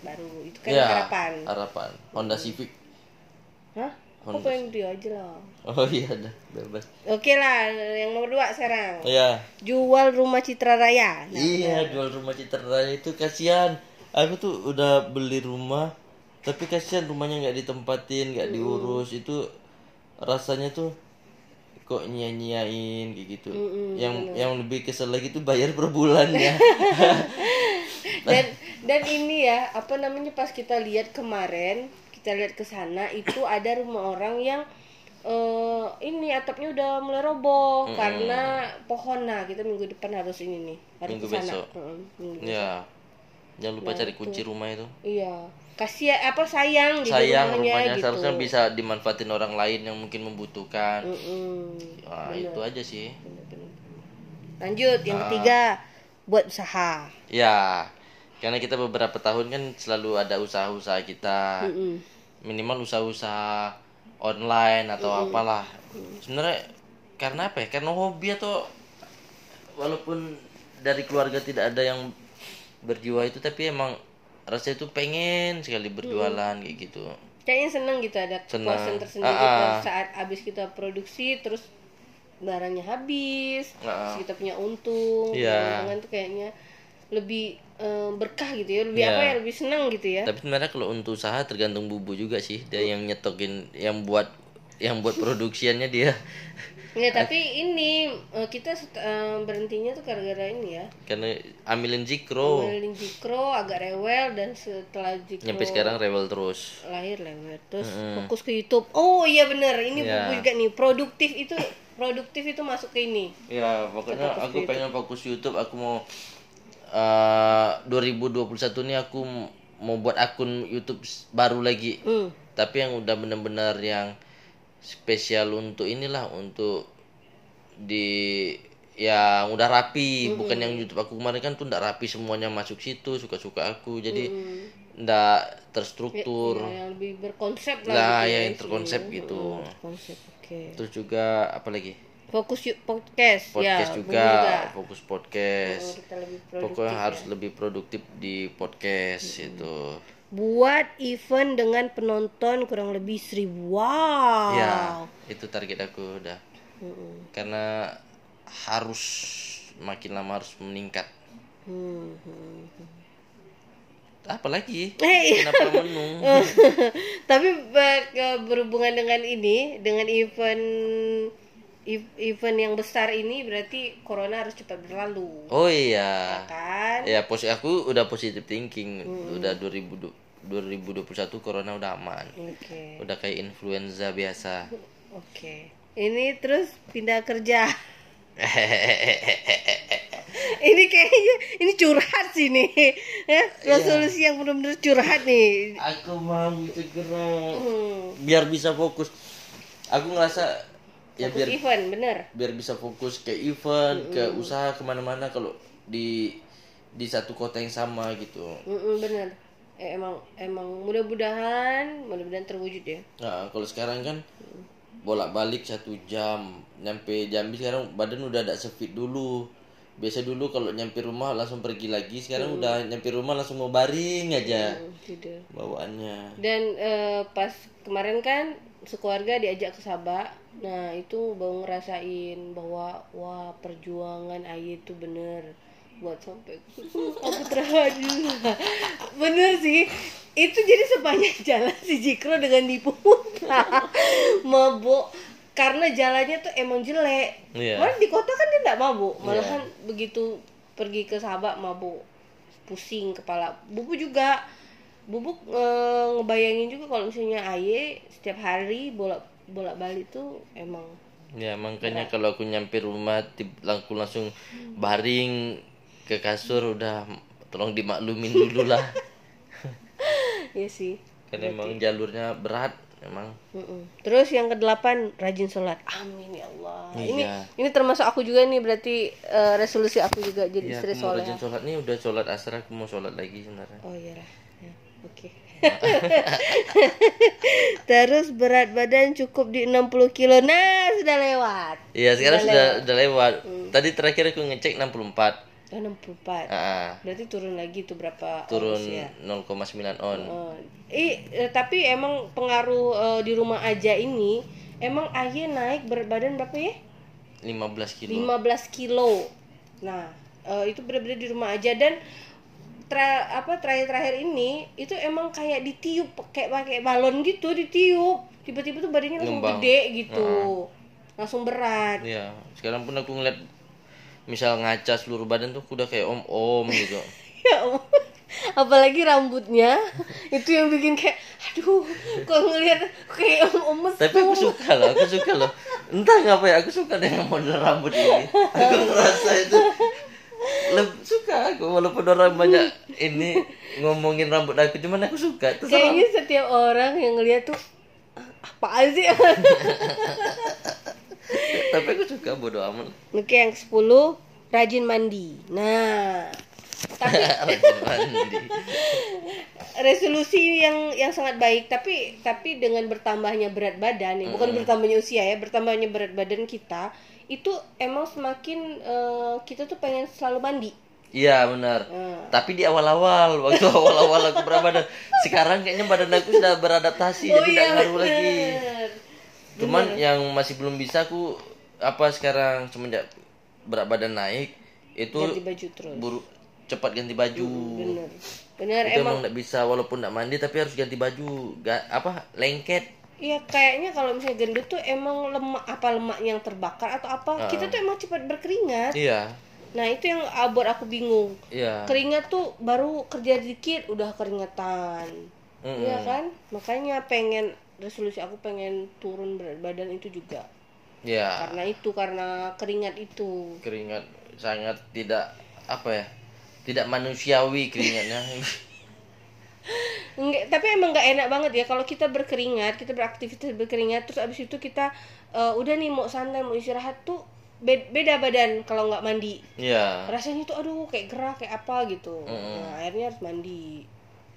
baru. Itu kan ya harapan. harapan. Honda Civic. Hah? Aku Honda. pengen dia aja lah. Oh iya dah. Bebas. Oke lah yang nomor dua sekarang. Ya jual rumah Citra Raya nah, iya jual rumah Citra Raya itu kasihan aku tuh udah beli rumah tapi kasihan rumahnya nggak ditempatin nggak diurus. Itu rasanya tuh kok nyia-nyiain kayak gitu. Yang yang lebih kesel lagi tuh bayar per bulan ya. <laughs> Dan dan ini ya apa namanya pas kita lihat kemarin kita lihat ke sana itu <coughs> ada rumah orang yang eh ini atapnya udah mulai roboh karena pohon. Nah kita minggu depan harus ini nih harus Minggu besok. Heeh, minggu ya jangan lupa cari kunci rumah itu Iya. Kasih apa sayang jadi sayang rumahnya rumahnya gitu. seharusnya bisa dimanfaatin orang lain yang mungkin membutuhkan Mm-mm. Wah, itu aja sih. Lanjut yang Ah. ketiga buat usaha. ya karena kita beberapa tahun kan selalu ada usaha-usaha kita Mm-mm. minimal usaha-usaha online atau apalah sebenarnya karena apa ya karena hobi atau walaupun dari keluarga tidak ada yang berjiwa itu tapi emang rasanya itu pengen sekali berjualan kayak gitu Kayaknya seneng gitu ada Seneng. kepuasan tersendiri Ah, ah. pada saat abis kita produksi terus barangnya habis, Ah, ah. terus kita punya untung, untungan tuh kayaknya lebih eh, berkah gitu ya, lebih Iya. apa ya, lebih senang gitu ya. tapi sebenarnya kalau untuk usaha tergantung bubu juga sih dia yang nyetokin yang buat yang buat <laughs> produksiannya dia Ya tapi ini eh, kita eh, berhentinya tuh gara-gara ini ya. karena ambilin zikro Ngelilin Jikro agak rewel dan setelah Jikro nyampe sekarang rewel terus lahir lewat terus fokus ke YouTube. Oh iya bener ini Ya. buku juga nih produktif itu produktif itu masuk ke ini. ya pokoknya aku pengen fokus YouTube aku mau eh 2021 nih aku mau buat akun YouTube baru lagi Hmm. tapi yang udah bener-bener yang spesial untuk inilah untuk di yang udah rapi. Bukan yang YouTube aku kemarin kan tuh ndak rapi semuanya masuk situ suka-suka aku. Jadi ndak terstruktur. Ya, yang lebih berkonsep lah lah gitu ya ya yang terkonsep gitu. Konsep oke. terus juga apa lagi? Fokus yuk podcast, podcast ya. juga, buku fokus podcast. Oh, kita lebih produktif. pokoknya harus lebih produktif di podcast itu Buat event dengan penonton kurang lebih seribu. Wow. ya itu target aku udah Mm-mm. karena harus makin lama harus meningkat Hmm, hmm. apalagi Eh, kenapa menung <laughs> Tapi berhubungan dengan ini, dengan event ev- event yang besar ini berarti corona harus cepat berlalu. oh iya Kan? ya pos aku udah positive thinking udah 2000 2021 corona udah aman Oke. udah kayak influenza biasa Oke. Ini terus pindah kerja. <laughs> ini kayaknya ini curhat sih nih. Ya, resolusi yang benar-benar curhat nih. aku mau segera Hmm. biar bisa fokus aku ngerasa ya Fokus biar event, bener. biar bisa fokus ke event ke usaha ke mana-mana kalau di di satu kota yang sama gitu Mm-mm, bener. Eh, emang emang mudah-mudahan mudah-mudahan terwujud ya. nah kalau sekarang kan bolak-balik satu jam nyampe Jambi sekarang badan udah ada sefit dulu biasa dulu kalau nyampe rumah langsung pergi lagi sekarang udah nyampe rumah langsung mau baring aja Hmm, Tidak. bawaannya Dan eh, pas kemarin kan sekeluarga diajak ke Sabah. Nah, itu baru ngerasain bahwa wah perjuangan Ayi itu bener buat sampai <laughs> aku terharu. bener sih. Itu jadi sepanjang <laughs> jalan si Jikro dengan nipu <laughs> mabuk karena jalannya tuh emang jelek. Iya. Malah di kota kan dia nggak mabuk, malahan begitu pergi ke Sabah mabuk, pusing kepala. Bubu juga, Bubuk eh, ngebayangin juga kalau misalnya Aye setiap hari bolak bolak balik tuh emang ya makanya kalau aku nyampe rumah langsung langsung baring ke kasur udah tolong dimaklumin dulu lah <laughs> ya sih. kan emang jalurnya berat emang Mm-mm. Terus yang kedelapan rajin sholat. Amin ya Allah. Ini Iya. ini termasuk aku juga nih berarti eh, resolusi aku juga jadi ya istri soleh. rajin sholat nih udah sholat asar aku mau sholat lagi sebenarnya Oh iya lah. Ya, Oke. <laughs> Terus berat badan cukup di 60 kilo. Nah, sudah lewat. Iya sekarang sudah sudah lewat. Tadi terakhir aku ngecek 64. Oh, 64. Ah, Berarti turun lagi tuh berapa turun ons ya? 0,9 on. Oh. Eh, tapi emang pengaruh eh, di rumah aja ini emang Aye naik berat badan berapa ya? 15 kilo. 15 kilo. Nah, eh, itu benar-benar di rumah aja dan tra, apa terakhir-terakhir ini itu emang kayak ditiup kayak pakai balon gitu ditiup. Tiba-tiba tuh badannya langsung Ngembang. gede gitu. Langsung berat. Iya, sekarang pun aku ngeliat misal ngaca seluruh badan tuh udah kayak om-om gitu. <laughs> Ya ampun. Apalagi rambutnya itu yang bikin kayak aduh kok ngelihat kayak om om Tapi aku suka loh, aku suka loh. Entah ngapa ya, aku suka dengan model rambut ini. Aku ngerasa itu lebih suka aku walaupun orang banyak ini ngomongin rambut aku cuman aku suka terserah Kayaknya setiap orang yang ngelihat tuh "Ah, apaan sih? <laughs> tapi aku suka bodo amat Oke, yang 10 rajin mandi. Nah, tapi <laughs> <laughs> resolusi yang yang sangat baik tapi tapi dengan bertambahnya berat badan nih, bukan bertambahnya usia ya, bertambahnya berat badan kita itu emang semakin eh, kita tuh pengen selalu mandi. iya benar Hmm. tapi di awal-awal waktu <laughs> awal-awal aku berat badan sekarang kayaknya badan aku sudah beradaptasi jadi tidak ngaruh lagi Oh, iya, bener. cuman yang masih belum bisa aku apa sekarang semenjak berat badan naik itu Ganti baju terus. buru cepat ganti baju Bener. Bener itu emang nggak bisa walaupun nggak mandi tapi harus ganti baju Ga, apa lengket Iya kayaknya kalau misalnya gendut tuh emang lemak apa lemak yang terbakar atau apa kita tuh emang cepat berkeringat. iya Nah itu yang ah, buat aku bingung. iya Keringat tuh baru kerja dikit udah keringetan. Mm-mm. Iya kan? Makanya pengen resolusi aku pengen turun berat badan itu juga. Iya Karena itu karena keringat itu. keringat sangat tidak apa ya tidak manusiawi keringatnya <laughs> Enggak, tapi emang nggak enak banget ya kalau kita berkeringat, kita beraktivitas berkeringat terus abis itu kita eh, udah nih mau santai mau istirahat tuh be- beda badan kalau nggak mandi. iya Rasanya tuh aduh kayak gerah kayak apa gitu. Nah, akhirnya harus mandi.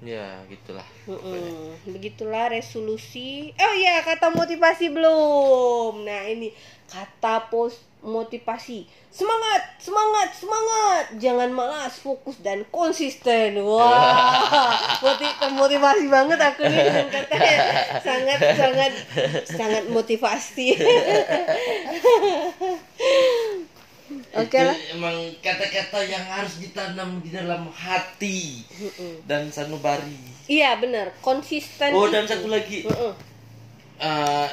Ya gitulah Mm-mm. Begitulah resolusi. Oh iya, kata motivasi belum. Nah, ini kata pos motivasi. Semangat, semangat, semangat. Jangan malas, fokus dan konsisten. Wah, <laughs> moti- motivasi banget aku nih <laughs> dengan katanya. Sangat sangat sangat motivasi. <laughs> Oke lah. emang kata-kata yang harus ditanam di dalam hati dan sanubari Iya, benar. Konsisten. oh dan itu. satu lagi Mm-mm. eh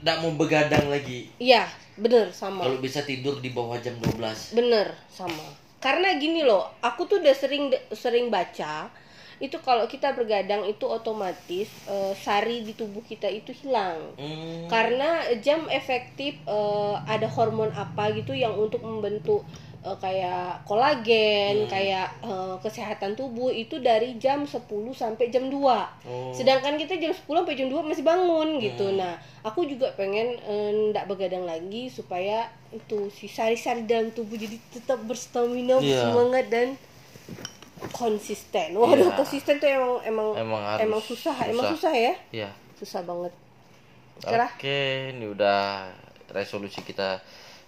nggak mau begadang lagi Iya, benar sama. kalau bisa tidur di bawah jam 12 Bener sama. Karena gini loh, aku tuh udah sering sering baca itu kalau kita bergadang itu otomatis eh, sari di tubuh kita itu hilang. Hmm, Karena jam efektif eh, ada hormon apa gitu yang untuk membentuk eh, kayak kolagen, kayak eh, kesehatan tubuh itu dari jam 10 sampai jam 2. Oh. Sedangkan kita jam 10 sampai jam 2 masih bangun gitu. Nah, aku juga pengen eh, ndak begadang lagi supaya itu si sari-sari dalam tubuh jadi tetap berstamina, Iya. bersemangat dan konsisten. Waduh, Iya. konsisten tuh emang emang Emang harus susah, susah. emang susah ya. ya Susah banget. oke Oke lah. ini udah resolusi kita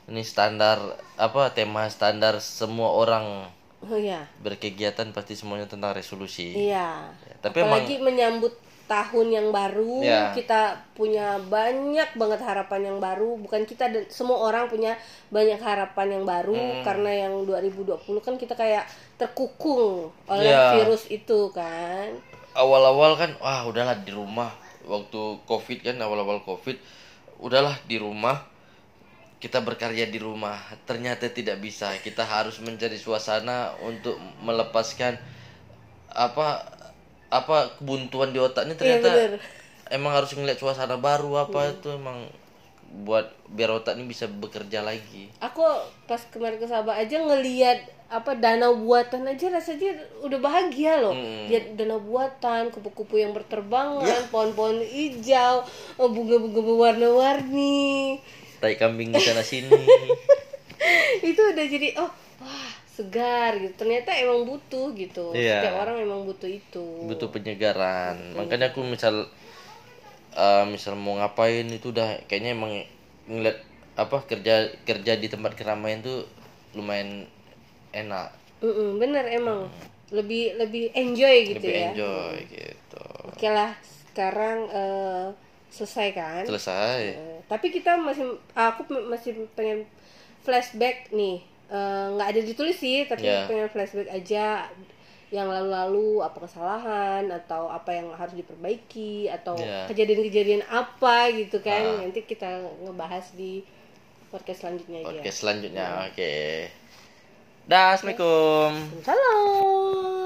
ini standar apa tema standar semua orang Oh iya. berkegiatan pasti semuanya tentang resolusi Iya. tapi Apalagi menyambut tahun yang baru, Ya. kita punya banyak banget harapan yang baru. Bukan kita dan semua orang punya banyak harapan yang baru Hmm. karena yang 2020 kan kita kayak terkukung oleh Ya. virus itu kan. awal-awal kan wah udahlah di rumah waktu covid kan awal-awal covid udahlah di rumah kita berkarya di rumah ternyata tidak bisa kita harus mencari suasana untuk melepaskan apa apa kebuntuan di otaknya ternyata bener. emang harus ngeliat suasana baru apa itu emang buat biar otak ini bisa bekerja lagi Aku pas kemarin ke Sabah aja ngeliat apa danau buatan aja rasanya udah bahagia loh. Hmm. Lihat danau buatan, kupu-kupu yang berterbangan, Ya. pohon-pohon hijau, oh, bunga-bunga berwarna-warni. tai kambing di sana sini <laughs> itu udah jadi oh segar gitu. Ternyata emang butuh gitu. Iya. setiap orang emang butuh itu. Butuh penyegaran. Makanya aku misal eh, misal mau ngapain itu udah kayaknya emang ngeliat apa kerja kerja di tempat keramaian tuh lumayan enak. Mm-mm, bener emang. Lebih lebih enjoy gitu lebih ya. enjoy gitu. Oke lah sekarang eh, selesai kan? Selesai. Eh, tapi kita masih aku masih pengen flashback nih Eh, nggak ada ditulis sih tapi Ya. pengen flashback aja yang lalu-lalu apa kesalahan atau apa yang harus diperbaiki atau Ya. kejadian-kejadian apa gitu kan Ah. nanti kita ngebahas di podcast selanjutnya aja podcast selanjutnya oke dah assalamualaikum salam